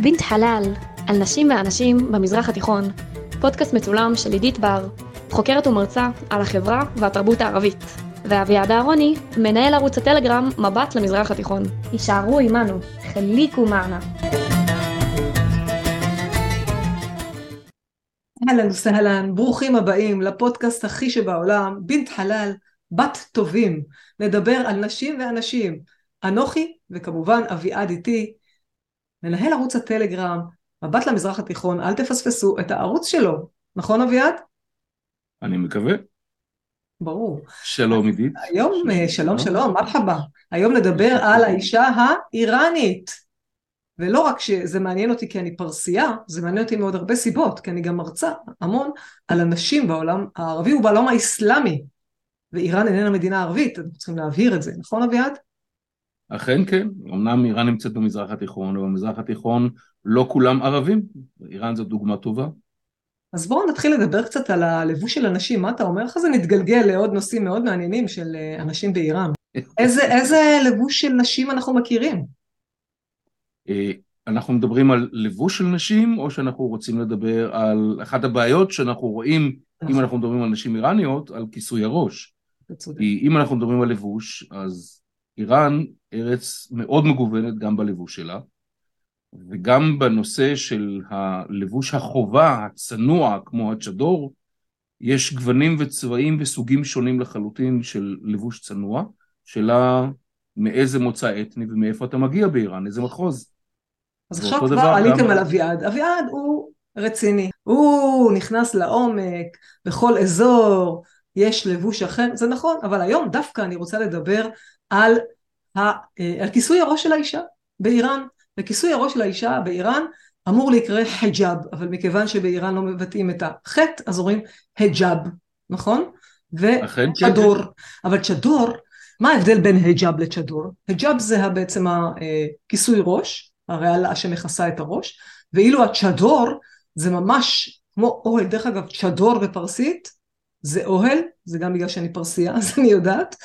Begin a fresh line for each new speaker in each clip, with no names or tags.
בינת חלל, על נשים ואנשים במזרח התיכון, פודקאסט מצולם של עידית בר, חוקרת ומרצה על החברה והתרבות הערבית, ואביעד אהרוני, מנהל ערוץ הטלגרם מבט למזרח התיכון. הישארו עמנו, חליקו מענה.
אהלן וסהלן, ברוכים הבאים לפודקאסט הכי שבעולם, בינת חלל, בת טובים, נדבר על נשים ואנשים. אנוכי, וכמובן אביעד איתי, מנהל ערוץ הטלגרם, מבט למזרח התיכון, אל תפספסו את הערוץ שלו, נכון אביעד?
אני מקווה.
ברור.
שלום עידית.
היום, שלום שלום, שלום מרחבה. היום נדבר על האישה האיראנית. ולא רק שזה מעניין אותי כי אני פרסייה, זה מעניין אותי מעוד הרבה סיבות, כי אני גם מרצה המון על אנשים בעולם הערבי ובעולם האסלאמי. ואיראן איננה מדינה ערבית, אנחנו צריכים להבהיר את זה, נכון אביעד?
אכן כן, אמנם איראן נמצאת במזרח התיכון, אבל במזרח התיכון לא כולם ערבים, איראן זו דוגמה טובה.
אז בואו נתחיל לדבר קצת על הלבוש של אנשים, מה אתה אומר? איך זה נתגלגל לעוד נושאים מאוד מעניינים של אה, אנשים באיראן? איזה, איזה לבוש של נשים אנחנו מכירים?
אה, אנחנו מדברים על לבוש של נשים, או שאנחנו רוצים לדבר על אחת הבעיות שאנחנו רואים, אם נכון. אנחנו מדברים על נשים איראניות, על כיסוי הראש. כי אם אנחנו מדברים על לבוש, אז איראן ארץ מאוד מגוונת גם בלבוש שלה, וגם בנושא של הלבוש החובה, הצנוע, כמו הצ'דור, יש גוונים וצבעים וסוגים שונים לחלוטין של לבוש צנוע, שאלה מאיזה מוצא אתני ומאיפה אתה מגיע באיראן, איזה מחוז.
אז עכשיו כבר עליתם גם... על אביעד. אביעד הוא רציני, הוא נכנס לעומק, בכל אזור יש לבוש אחר, זה נכון, אבל היום דווקא אני רוצה לדבר על, ה, אה, על כיסוי הראש של האישה באיראן. וכיסוי הראש של האישה באיראן אמור להיקרא חיג'אב, אבל מכיוון שבאיראן לא מבטאים את החטא, אז אומרים היג'אב, נכון? וצ'דור. אבל צ'דור, מה ההבדל בין היג'אב לצ'דור? היג'אב זה בעצם הכיסוי ראש, הרעלה שמכסה את הראש, ואילו הצ'דור זה ממש כמו אוהל, דרך אגב צ'דור בפרסית זה אוהל, זה גם בגלל שאני פרסייה אז אני יודעת,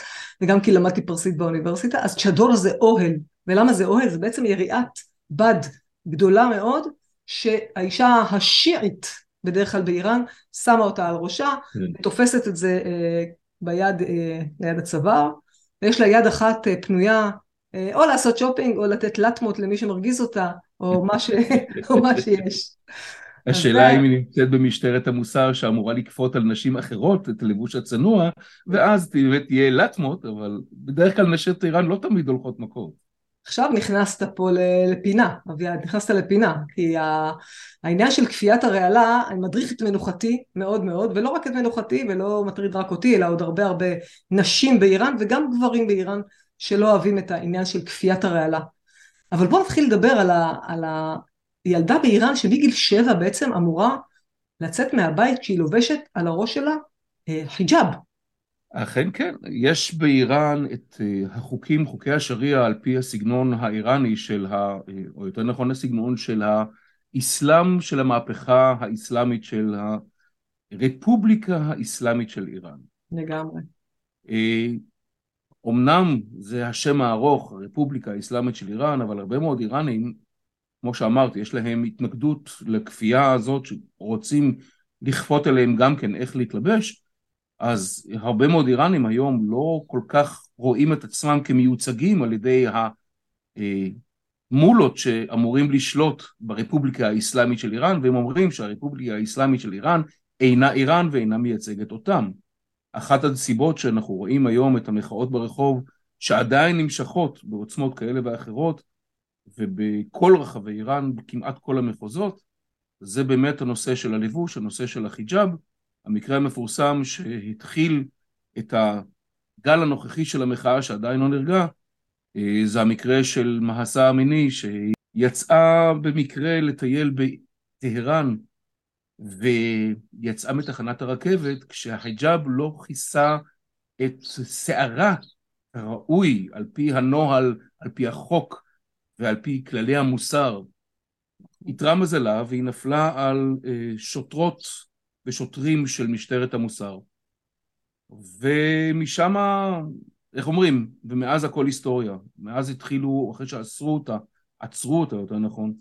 וגם כי למדתי פרסית באוניברסיטה, אז צ'דור זה אוהל, ולמה זה אוהל? זה בעצם יריעת בד גדולה מאוד, שהאישה השיעית בדרך כלל באיראן שמה אותה על ראשה, כן. תופסת את זה אה, ביד, אה, ליד הצוואר, ויש לה יד אחת אה, פנויה אה, או לעשות שופינג או לתת לטמות למי שמרגיז אותה, או מה, ש... או מה שיש.
השאלה אם היא נמצאת במשטרת המוסר שאמורה לכפות על נשים אחרות את הלבוש הצנוע, ואז תהיה לטמות, אבל בדרך כלל נשות איראן לא תמיד הולכות מכות.
עכשיו נכנסת פה לפינה, אביעד, נכנסת לפינה, כי העניין של כפיית הרעלה מדריך את מנוחתי מאוד מאוד, ולא רק את מנוחתי ולא מטריד רק אותי, אלא עוד הרבה הרבה נשים באיראן וגם גברים באיראן שלא אוהבים את העניין של כפיית הרעלה. אבל בואו נתחיל לדבר על, ה, על הילדה באיראן שמגיל שבע בעצם אמורה לצאת מהבית כשהיא לובשת על הראש שלה אה, חיג'אב.
אכן כן, יש באיראן את אה, החוקים, חוקי השריעה על פי הסגנון האיראני של, ה, אה, או יותר נכון הסגנון של האסלאם של המהפכה האסלאמית של הרפובליקה האסלאמית של איראן.
לגמרי.
אומנם זה השם הארוך, הרפובליקה האסלאמית של איראן, אבל הרבה מאוד איראנים, כמו שאמרתי, יש להם התנגדות לכפייה הזאת שרוצים לכפות עליהם גם כן איך להתלבש, אז הרבה מאוד איראנים היום לא כל כך רואים את עצמם כמיוצגים על ידי המולות שאמורים לשלוט ברפובליקה האסלאמית של איראן, והם אומרים שהרפובליקה האסלאמית של איראן אינה איראן ואינה מייצגת אותם. אחת הסיבות שאנחנו רואים היום את המחאות ברחוב שעדיין נמשכות בעוצמות כאלה ואחרות ובכל רחבי איראן, בכמעט כל המחוזות, זה באמת הנושא של הלבוש, הנושא של החיג'אב, המקרה המפורסם שהתחיל את הגל הנוכחי של המחאה שעדיין לא נרגע, אה, זה המקרה של מהסה אמיני שיצאה במקרה לטייל בטהרן ויצאה מתחנת הרכבת כשהחיג'אב לא כיסה את שערה הראוי על פי הנוהל, על פי החוק ועל פי כללי המוסר. איתרע מזלה והיא נפלה על אה, שוטרות ושוטרים של משטרת המוסר. ומשם, איך אומרים, ומאז הכל היסטוריה. מאז התחילו, אחרי שעצרו אותה, עצרו אותה יותר נכון,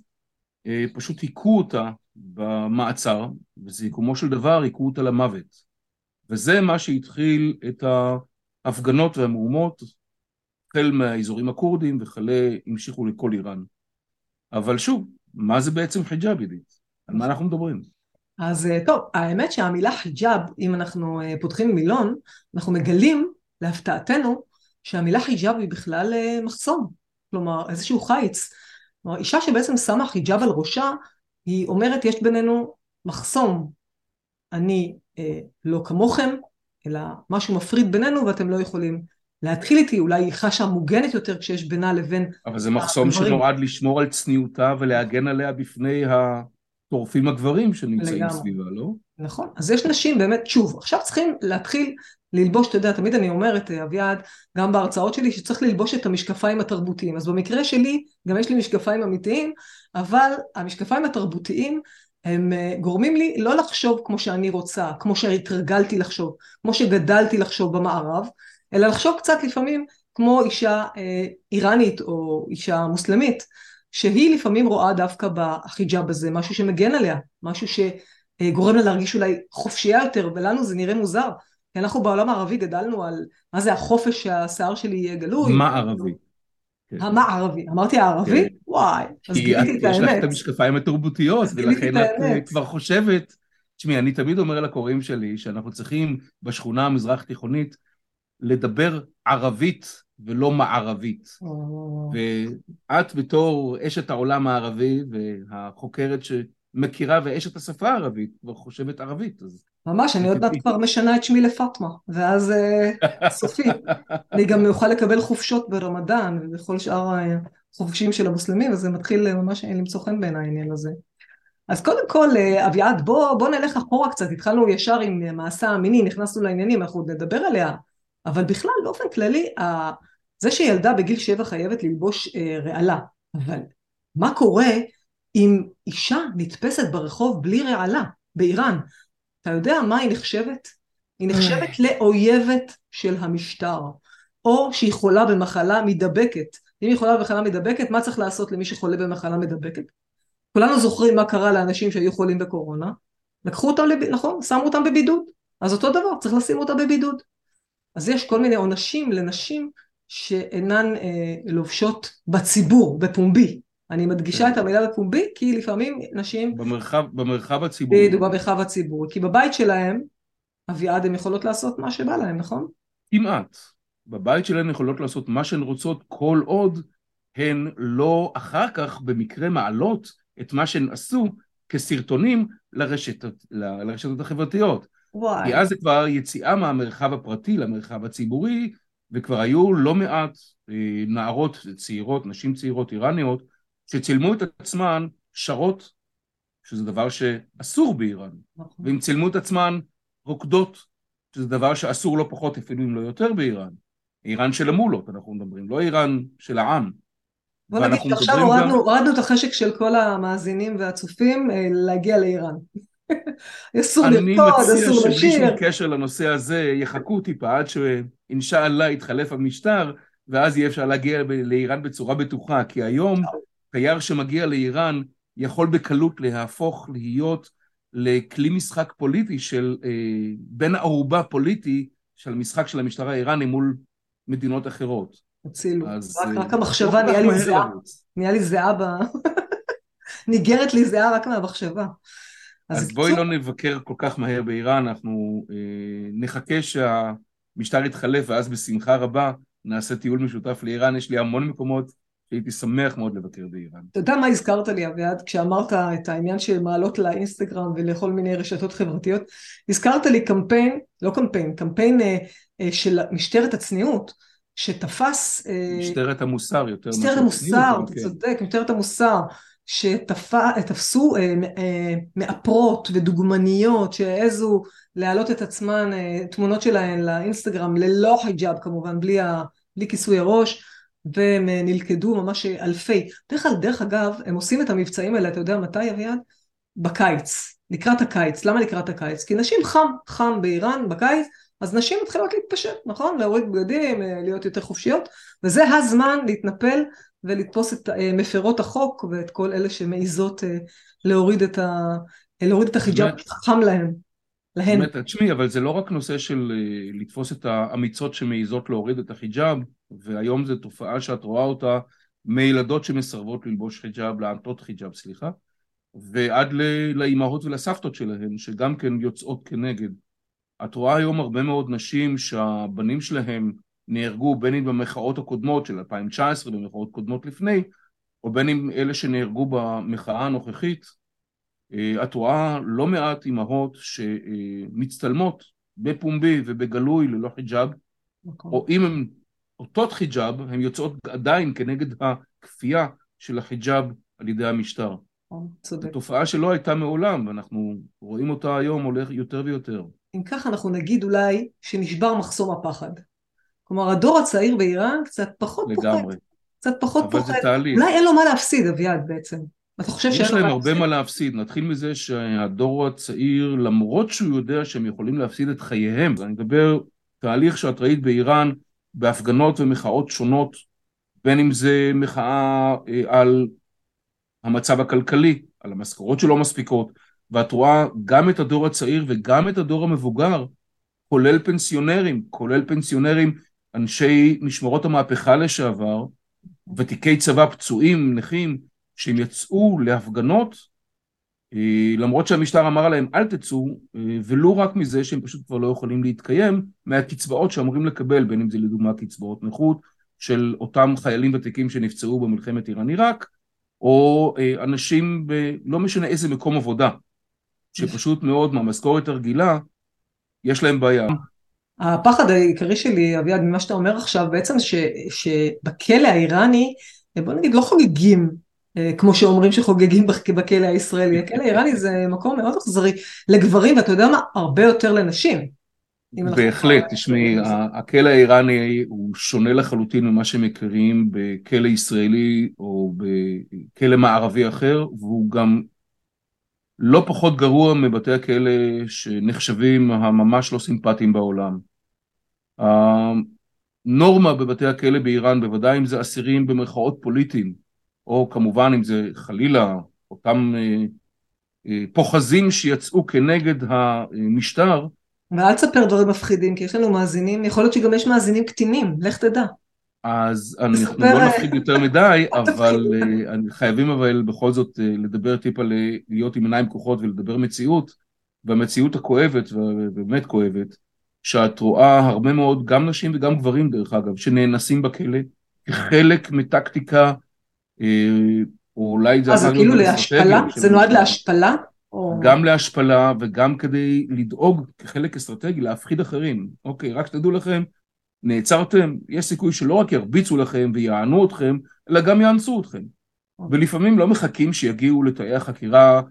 אה, פשוט היכו אותה במעצר, ובסיכומו של דבר היכו אותה למוות. וזה מה שהתחיל את ההפגנות והמהומות, החל מהאזורים הכורדים וכלה המשיכו לכל איראן. אבל שוב, מה זה בעצם חיג'אב ידית? על מה אנחנו מדברים?
אז אה, טוב, האמת שהמילה חיג'אב, אם אנחנו אה, פותחים מילון, אנחנו מגלים, להפתעתנו, שהמילה חיג'אב היא בכלל אה, מחסום, כלומר איזשהו חיץ. כלומר, אישה שבעצם שמה חיג'אב על ראשה, היא אומרת יש בינינו מחסום. אני אה, לא כמוכם, אלא משהו מפריד בינינו ואתם לא יכולים להתחיל איתי, אולי היא חשה מוגנת יותר כשיש בינה לבין...
אבל זה מחסום הדברים. שנועד לשמור על צניעותה ולהגן עליה בפני הטורפים הגברים שנמצאים לגמרי. סביבה, לא?
נכון. אז יש נשים באמת, שוב, עכשיו צריכים להתחיל ללבוש, אתה יודע, תמיד אני אומרת, אה, אביעד, גם בהרצאות שלי, שצריך ללבוש את המשקפיים התרבותיים. אז במקרה שלי, גם יש לי משקפיים אמיתיים, אבל המשקפיים התרבותיים הם אה, גורמים לי לא לחשוב כמו שאני רוצה, כמו שהתרגלתי לחשוב, כמו שגדלתי לחשוב במערב, אלא לחשוב קצת לפעמים כמו אישה אה, איראנית או אישה מוסלמית, שהיא לפעמים רואה דווקא בחיג'אב הזה משהו שמגן עליה, משהו שגורם לה להרגיש אולי חופשייה יותר, ולנו זה נראה מוזר, כי אנחנו בעולם הערבי גדלנו על מה זה החופש שהשיער שלי יהיה גלוי.
מה ערבי?
כן. המערבי, אמרתי הערבי? כן. וואי, אז גיליתי את האמת.
יש לך את המשקפיים התרבותיות, ולכן את אה, כבר חושבת, תשמעי, אני תמיד אומר לקוראים שלי שאנחנו צריכים בשכונה המזרח תיכונית לדבר ערבית ולא מערבית. ואת בתור אשת העולם הערבי והחוקרת שמכירה ואשת השפה הערבית כבר חושבת ערבית, אז
ממש, אני עוד מעט כבר משנה את שמי לפטמה, ואז אה, סופי. אני גם אוכל לקבל חופשות ברמדאן ובכל שאר החופשים של המוסלמים, וזה מתחיל ממש למצוא חן בעיניי העניין הזה. אז קודם כל, אה, אביעד, בוא, בוא נלך אחורה קצת, התחלנו ישר עם מעשה המיני, נכנסנו לעניינים, אנחנו עוד נדבר עליה, אבל בכלל, באופן כללי, זה שילדה בגיל שבע חייבת ללבוש אה, רעלה, אבל מה קורה אם אישה נתפסת ברחוב בלי רעלה באיראן? אתה יודע מה היא נחשבת? היא נחשבת לאויבת של המשטר, או שהיא חולה במחלה מידבקת. אם היא חולה במחלה מידבקת, מה צריך לעשות למי שחולה במחלה מידבקת? כולנו זוכרים מה קרה לאנשים שהיו חולים בקורונה, לקחו אותם, לב... נכון? שמו אותם בבידוד. אז אותו דבר, צריך לשים אותם בבידוד. אז יש כל מיני עונשים לנשים שאינן אה, לובשות בציבור, בפומבי. אני מדגישה את המילה בפומבי, כי לפעמים נשים...
במרחב, במרחב הציבורי.
בדיוק, במרחב הציבורי. כי בבית שלהם, אביעד, הן יכולות לעשות מה שבא להם, נכון?
כמעט. בבית שלהן יכולות לעשות מה שהן רוצות כל עוד הן לא אחר כך במקרה מעלות את מה שהן עשו כסרטונים לרשתות, לרשתות החברתיות. וואי. כי אז זה כבר יציאה מהמרחב הפרטי למרחב הציבורי, וכבר היו לא מעט אה, נערות צעירות, נשים צעירות איראניות, שצילמו את עצמן שרות, שזה דבר שאסור באיראן, נכון. והם צילמו את עצמן רוקדות, שזה דבר שאסור לא פחות אפילו אם לא יותר באיראן. איראן של המולות אנחנו מדברים, לא איראן של העם.
בוא נגיד שעכשיו הורדנו, גם... הורדנו את החשק של כל המאזינים והצופים אה, להגיע לאיראן. אסור לרקוד, אסור לשיר.
אני מציע שבלי שום קשר לנושא הזה יחכו טיפה עד שאינשאללה יתחלף המשטר ואז יהיה אפשר להגיע לאיראן בצורה בטוחה כי היום תייר שמגיע לאיראן יכול בקלות להפוך להיות לכלי משחק פוליטי של אה, בן ערובה פוליטי של משחק של המשטרה האיראני מול מדינות אחרות.
הצילו. אז, רק, רק אה, המחשבה נהיה לי זהה, נהיה לי זהה ב... ניגרת לי זהה רק מהמחשבה.
אז, אז בואי לא נבקר כל כך מהר באיראן, אנחנו אה, נחכה שהמשטר יתחלף ואז בשמחה רבה נעשה טיול משותף לאיראן, יש לי המון מקומות הייתי שמח מאוד לבקר באיראן.
אתה יודע מה הזכרת לי אביעד כשאמרת את העניין של מעלות לאינסטגרם ולכל מיני רשתות חברתיות? הזכרת לי קמפיין, לא קמפיין, קמפיין אה, אה, של משטרת הצניעות שתפס...
אה, משטרת המוסר יותר.
משטרת המוסר, אתה כן. צודק, משטרת המוסר. שתפסו אה, אה, מאפרות ודוגמניות שהעזו להעלות את עצמן, אה, תמונות שלהן לאינסטגרם ללא חיג'אב כמובן, בלי, ה, בלי כיסוי הראש, והם אה, נלכדו ממש אלפי. דרך דרך אגב, הם עושים את המבצעים האלה, אתה יודע מתי אביעד? בקיץ, לקראת הקיץ. למה לקראת הקיץ? כי נשים חם, חם באיראן בקיץ, אז נשים מתחילות להתפשט, נכון? להוריד בגדים, אה, להיות יותר חופשיות, וזה הזמן להתנפל ולתפוס את אה, מפרות החוק ואת כל אלה שמעיזות אה, להוריד את, ה... להוריד את החיג'אב שחם להם. להן.
באמת, תשמעי, אבל זה לא רק נושא של לתפוס את האמיצות שמעיזות להוריד את החיג'אב, והיום זו תופעה שאת רואה אותה מילדות שמסרבות ללבוש חיג'אב, לעטות חיג'אב, סליחה, ועד לאימהות ולסבתות שלהן, שגם כן יוצאות כנגד. את רואה היום הרבה מאוד נשים שהבנים שלהם נהרגו בין אם במחאות הקודמות של 2019 במחאות קודמות לפני, או בין אם אלה שנהרגו במחאה הנוכחית. אה, את רואה לא מעט אימהות שמצטלמות בפומבי ובגלוי ללא חיג'אב, נכון. או אם הן עוטות חיג'אב, הן יוצאות עדיין כנגד הכפייה של החיג'אב על ידי המשטר. נכון, צודק. זו תופעה שלא הייתה מעולם, ואנחנו רואים אותה היום הולך יותר ויותר.
אם ככה אנחנו נגיד אולי שנשבר מחסום הפחד. כלומר הדור הצעיר באיראן קצת פחות לגמרי. פוחד. קצת פחות אבל פוחד. זה תהליך. אולי אין לו מה להפסיד אביעד בעצם. אתה חושב
שאין לו מה להפסיד? יש להם הרבה מה להפסיד. נתחיל מזה שהדור הצעיר למרות שהוא יודע שהם יכולים להפסיד את חייהם, ואני מדבר תהליך שאת ראית באיראן בהפגנות ומחאות שונות, בין אם זה מחאה אה, על המצב הכלכלי, על המשכורות שלא מספיקות, ואת רואה גם את הדור הצעיר וגם את הדור המבוגר, כולל פנסיונרים, כולל פנסיונרים, אנשי משמרות המהפכה לשעבר, ותיקי צבא פצועים, נכים, שהם יצאו להפגנות, אה, למרות שהמשטר אמר עליהם אל תצאו, אה, ולו רק מזה שהם פשוט כבר לא יכולים להתקיים מהקצבאות שאמורים לקבל, בין אם זה לדוגמה קצבאות נכות של אותם חיילים ותיקים שנפצעו במלחמת איראן עיראק, או אה, אנשים ב... לא משנה איזה מקום עבודה, שפשוט מאוד מהמשכורת הרגילה יש להם בעיה.
הפחד העיקרי שלי, אביעד, ממה שאתה אומר עכשיו, בעצם ש, שבכלא האיראני, בוא נגיד, לא חוגגים, אה, כמו שאומרים שחוגגים בכלא הישראלי. הכלא האיראני זה מקום מאוד אכזרי לגברים, ואתה יודע מה? הרבה יותר לנשים.
בהחלט, תשמעי, הכלא האיראני הוא שונה לחלוטין ממה שמכירים בכלא ישראלי או בכלא מערבי אחר, והוא גם לא פחות גרוע מבתי הכלא שנחשבים הממש לא סימפטיים בעולם. הנורמה בבתי הכלא באיראן, בוודאי אם זה אסירים במרכאות פוליטיים, או כמובן אם זה חלילה אותם אה, אה, פוחזים שיצאו כנגד המשטר.
ואל תספר דברים מפחידים, כי יש לנו מאזינים, יכול להיות שגם יש מאזינים קטינים, לך תדע.
אז אנחנו לא נפחיד יותר מדי, אבל אה, חייבים אבל בכל זאת אה, לדבר טיפה להיות עם עיניים פקוחות ולדבר מציאות, והמציאות הכואבת, ובאמת כואבת, שאת רואה הרבה מאוד, גם נשים וגם גברים דרך אגב, שנאנסים בכלא, כחלק מטקטיקה, אה, או אולי
זה... אז זה כאילו להשפלה? זה נועד להשפלה?
גם להשפלה וגם כדי לדאוג כחלק אסטרטגי להפחיד אחרים. אוקיי, רק שתדעו לכם, נעצרתם, יש סיכוי שלא רק ירביצו לכם ויענו אתכם, אלא גם יאנסו אתכם. ולפעמים לא מחכים שיגיעו לתאי החקירה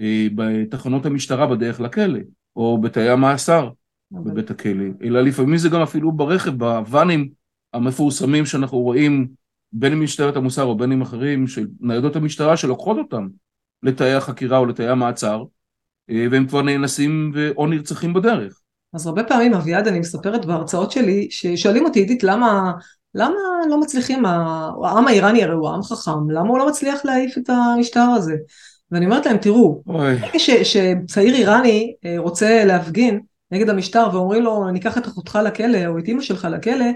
אה, בתחנות המשטרה בדרך לכלא, או בתאי המאסר בבית הכלא, אלא לפעמים זה גם אפילו ברכב, בוואנים המפורסמים שאנחנו רואים, בין אם משטרת המוסר או בין אם אחרים, של ניידות המשטרה שלוקחות אותם לתאי החקירה או לתאי המעצר, אה, והם כבר נאנסים או נרצחים בדרך.
אז הרבה פעמים אביעד אני מספרת בהרצאות שלי ששואלים אותי עידית למה למה לא מצליחים, העם האיראני הרי הוא עם חכם, למה הוא לא מצליח להעיף את המשטר הזה? ואני אומרת להם תראו, כשצעיר איראני אה, רוצה להפגין נגד המשטר ואומרים לו ניקח את אחותך לכלא או את אימא שלך לכלא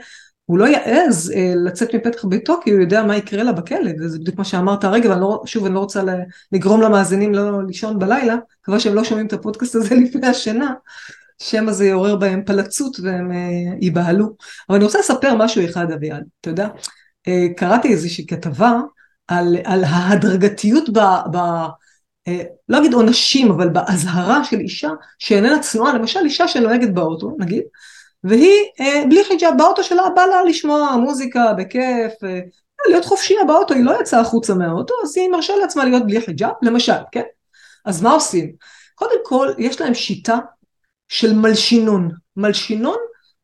הוא לא יעז אה, לצאת מפתח ביתו כי הוא יודע מה יקרה לה בכלא. וזה בדיוק מה שאמרת הרגע ושוב אני לא רוצה לגרום למאזינים לא לישון בלילה, מקווה שהם לא שומעים את הפודקאסט הזה לפני השינה שמא זה יעורר בהם פלצות והם אה, ייבהלו. אבל אני רוצה לספר משהו אחד אביעד, אתה יודע, אה, קראתי איזושהי כתבה על, על ההדרגתיות ב... ב לא אגיד עונשים, אבל באזהרה של אישה שאיננה צנועה, למשל אישה שנוהגת באוטו, נגיד, והיא בלי חיג'אב, באוטו שלה בא לה לשמוע מוזיקה בכיף, להיות חופשייה באוטו, היא לא יצאה החוצה מהאוטו, אז היא מרשה לעצמה להיות בלי חיג'אב, למשל, כן? אז מה עושים? קודם כל, יש להם שיטה של מלשינון. מלשינון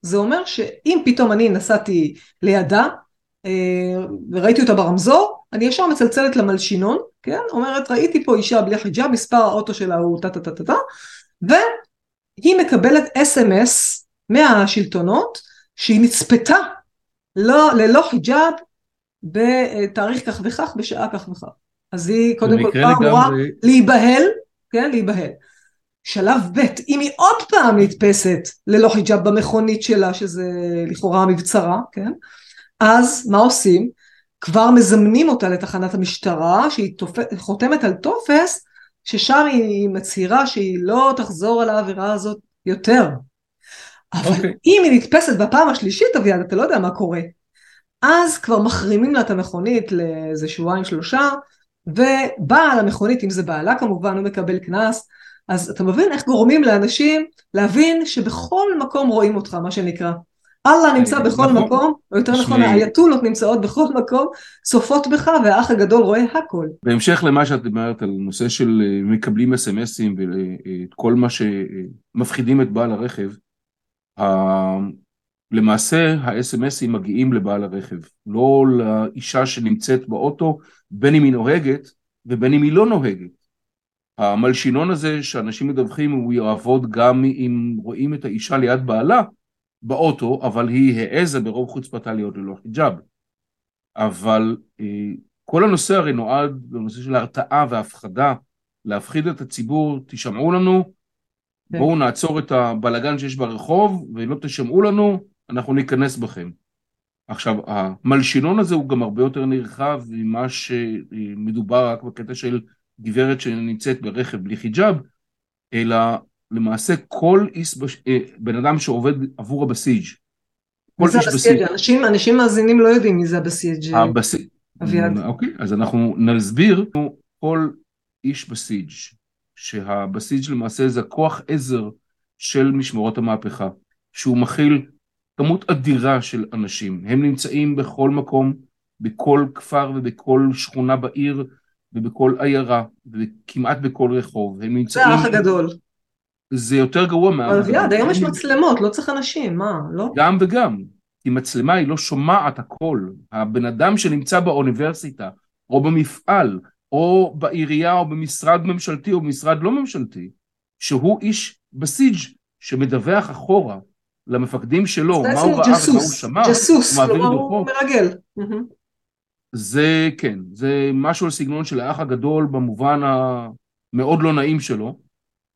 זה אומר שאם פתאום אני נסעתי לידה אה, וראיתי אותה ברמזור, אני ישר מצלצלת למלשינון, כן? אומרת ראיתי פה אישה בלי חיג'אב, מספר האוטו שלה הוא טה טה טה טה טה, והיא מקבלת אס.אם.אס מהשלטונות שהיא נצפתה לא, ללא חיג'אב בתאריך כך וכך בשעה כך וכך. אז היא קודם כל כבר אמורה להיבהל, כן, להיבהל. שלב ב', אם היא עוד פעם נתפסת ללא חיג'אב במכונית שלה, שזה לכאורה מבצרה, כן? אז מה עושים? כבר מזמנים אותה לתחנת המשטרה, שהיא תופ... חותמת על טופס, ששם היא מצהירה שהיא לא תחזור על העבירה הזאת יותר. אבל okay. אוקיי. אם היא נתפסת בפעם השלישית, אביעד, אתה לא יודע מה קורה. אז כבר מחרימים לה את המכונית לאיזה שבועיים שלושה, ובעל המכונית, אם זה בעלה כמובן, הוא מקבל קנס. אז אתה מבין איך גורמים לאנשים להבין שבכל מקום רואים אותך, מה שנקרא. אללה נמצא בכל נכון, מקום, או יותר נכון האייתולות נמצאות בכל מקום, צופות בך והאח הגדול רואה הכל.
בהמשך למה שאת אומרת על נושא של אה, מקבלים אס.אם.אסים ואת כל מה שמפחידים את בעל הרכב, למעשה האס.אם.אסים מגיעים לבעל הרכב, לא לאישה שנמצאת באוטו, בין אם היא נוהגת ובין אם היא לא נוהגת. המלשינון הזה שאנשים מדווחים הוא יעבוד גם אם רואים את האישה ליד בעלה באוטו, אבל היא העזה ברוב חוצפתה להיות ללא חיג'אב. אבל אה, כל הנושא הרי נועד לנושא של הרתעה והפחדה, להפחיד את הציבור, תשמעו לנו, כן. בואו נעצור את הבלגן שיש ברחוב, ולא תשמעו לנו, אנחנו ניכנס בכם. עכשיו, המלשינון הזה הוא גם הרבה יותר נרחב ממה שמדובר רק בקטע של גברת שנמצאת ברכב בלי חיג'אב, אלא למעשה כל איס, אה, בן אדם שעובד עבור הבסיג'.
מי זה הבסיג'? אנשים, אנשים מאזינים לא יודעים מי זה הבסיג'. הבסיג'. אביעד.
אוקיי, אז אנחנו נסביר כל איש בסיג', שהבסיג' למעשה זה הכוח עזר של משמרות המהפכה, שהוא מכיל כמות אדירה של אנשים. הם נמצאים בכל מקום, בכל כפר ובכל שכונה בעיר ובכל עיירה וכמעט בכל רחוב. הם נמצאים...
זה האח הגדול.
זה יותר גרוע מה...
אבל אביעד, היום יש מצלמות, לא צריך אנשים, מה, לא?
גם וגם. כי מצלמה היא לא שומעת הכל. הבן אדם שנמצא באוניברסיטה, או במפעל, או בעירייה, או במשרד ממשלתי, או במשרד לא ממשלתי, שהוא איש בסיג' שמדווח אחורה למפקדים שלו, מה הוא ראה ומה הוא שמע,
ג'סוס, כלומר הוא מרגל.
זה כן, זה משהו על סגנון של האח הגדול במובן המאוד לא נעים שלו,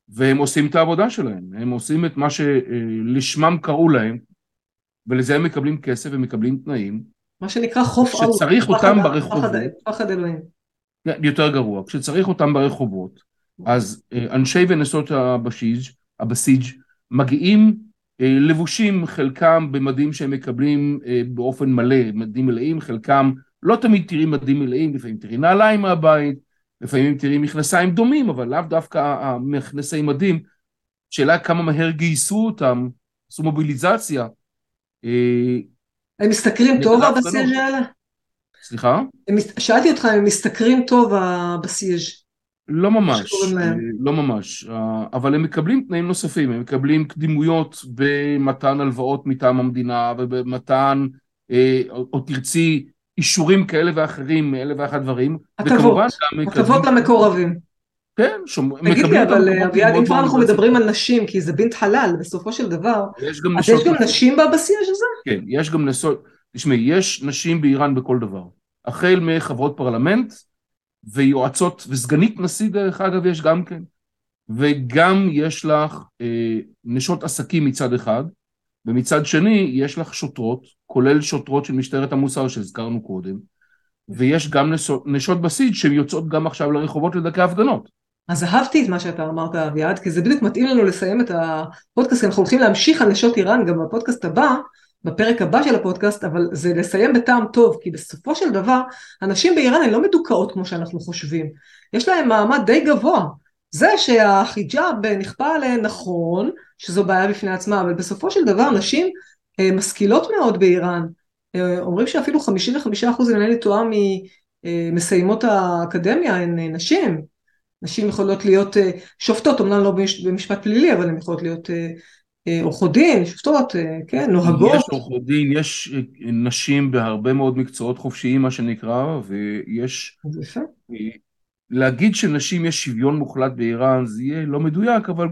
והם עושים את העבודה שלהם, הם עושים את מה שלשמם קראו להם, ולזה הם מקבלים כסף ומקבלים תנאים.
מה שנקרא חוף
ארוך. כשצריך אותם ברחובות.
פחד אלוהים.
יותר גרוע, כשצריך אותם ברחובות, אז אה, אנשי ונשות הבסיג', הבסיג' מגיעים אה, לבושים חלקם במדים שהם מקבלים אה, באופן מלא, מדים מלאים, חלקם לא תמיד תראי מדים מלאים, לפעמים תראי נעליים מהבית, לפעמים תראי מכנסיים דומים, אבל לאו דווקא המכנסי מדים. שאלה כמה מהר גייסו אותם, עשו מוביליזציה.
אה, הם משתכרים טוב הבסיאז' האלה?
סליחה?
שאלתי אותך אם הם משתכרים טוב הבסיאז'.
לא ממש, אה, לא ממש, אה, אבל הם מקבלים תנאים נוספים, הם מקבלים קדימויות במתן הלוואות מטעם המדינה ובמתן, או תרצי, אישורים כאלה ואחרים מאלה ואחת דברים.
הטבות, הטבות למקורבים.
כן,
שומעים. תגיד לי, אבל אביעד, אם כבר אנחנו מדברים על נשים, כי זה בינט חלל בסופו של דבר, יש גם אז יש גם נשים בבסיס הזה?
כן, יש גם נשות, תשמעי, יש נשים באיראן בכל דבר. החל מחברות פרלמנט ויועצות וסגנית נשיא דרך אגב יש גם כן. וגם יש לך אה, נשות עסקים מצד אחד, ומצד שני יש לך שוטרות, כולל שוטרות של משטרת המוסר שהזכרנו קודם, ויש גם נשות בסיד שהן יוצאות גם עכשיו לרחובות לדכא הפגנות.
אז אהבתי את מה שאתה אמרת אביעד, כי זה בדיוק מתאים לנו לסיים את הפודקאסט, אנחנו הולכים להמשיך על נשות איראן גם בפודקאסט הבא, בפרק הבא של הפודקאסט, אבל זה לסיים בטעם טוב, כי בסופו של דבר, הנשים באיראן הן לא מדוכאות כמו שאנחנו חושבים. יש להן מעמד די גבוה. זה שהחיג'אב נכפה עליהן נכון, שזו בעיה בפני עצמה, אבל בסופו של דבר נשים אה, משכילות מאוד באיראן. אה, אומרים שאפילו 55% אם אינני טועה ממסיימות האקדמיה הן אה, נשים. נשים יכולות להיות שופטות, אמנם לא במשפט פלילי, אבל הן יכולות להיות עורכות דין, שופטות, כן, נוהגות.
יש עורכות דין, יש נשים בהרבה מאוד מקצועות חופשיים, מה שנקרא, ויש... להגיד שנשים יש שוויון מוחלט באיראן, זה יהיה לא מדויק, אבל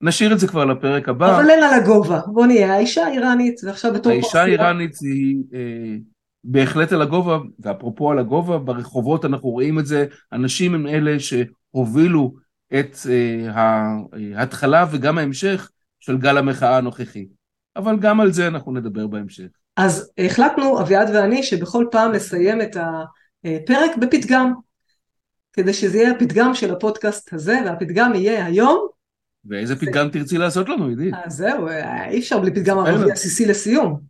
נשאיר את זה כבר לפרק הבא.
אבל אין על הגובה, בוא נהיה, האישה האיראנית, ועכשיו בתור
האישה האיראנית היא אה, בהחלט על הגובה, ואפרופו על הגובה, ברחובות אנחנו רואים את זה, אנשים הם אלה שהובילו את אה, ההתחלה וגם ההמשך של גל המחאה הנוכחי. אבל גם על זה אנחנו נדבר בהמשך.
אז החלטנו, אביעד ואני, שבכל פעם נסיים את הפרק בפתגם, כדי שזה יהיה הפתגם של הפודקאסט הזה, והפתגם יהיה היום.
ואיזה פתגם תרצי לעשות לנו, עידית?
אז זהו, אי אפשר בלי פתגם ערבי עסיסי לסיום.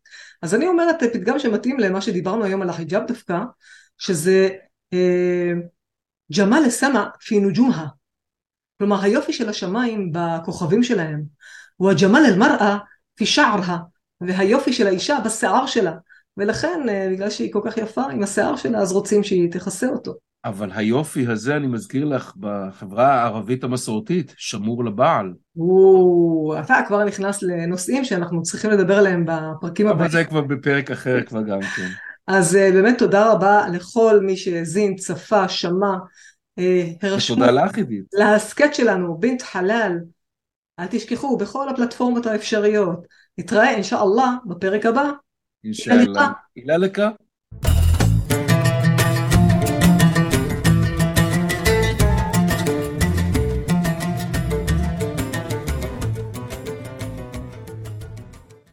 אז אני אומרת פתגם שמתאים למה שדיברנו היום על החיג'אב דווקא, שזה אה, ג'מאל א-סמא פי נוג'ומהה. כלומר היופי של השמיים בכוכבים שלהם, הוא הג'מאל אל-מראה פי שערה, והיופי של האישה בשיער שלה. ולכן, אה, בגלל שהיא כל כך יפה עם השיער שלה, אז רוצים שהיא תכסה אותו.
אבל היופי הזה, אני מזכיר לך, בחברה הערבית המסורתית, שמור לבעל.
או, אתה כבר נכנס לנושאים שאנחנו צריכים לדבר עליהם בפרקים הבאים.
אבל זה כבר בפרק אחר כבר גם כן.
אז אה, באמת תודה רבה לכל מי שהאזין, צפה, שמע,
אה, הרשמו. תודה לך עידית.
להסכת שלנו, בינת חלל. אל תשכחו, בכל הפלטפורמות האפשריות. נתראה אינשאללה בפרק הבא.
אינשאללה. אילה לך.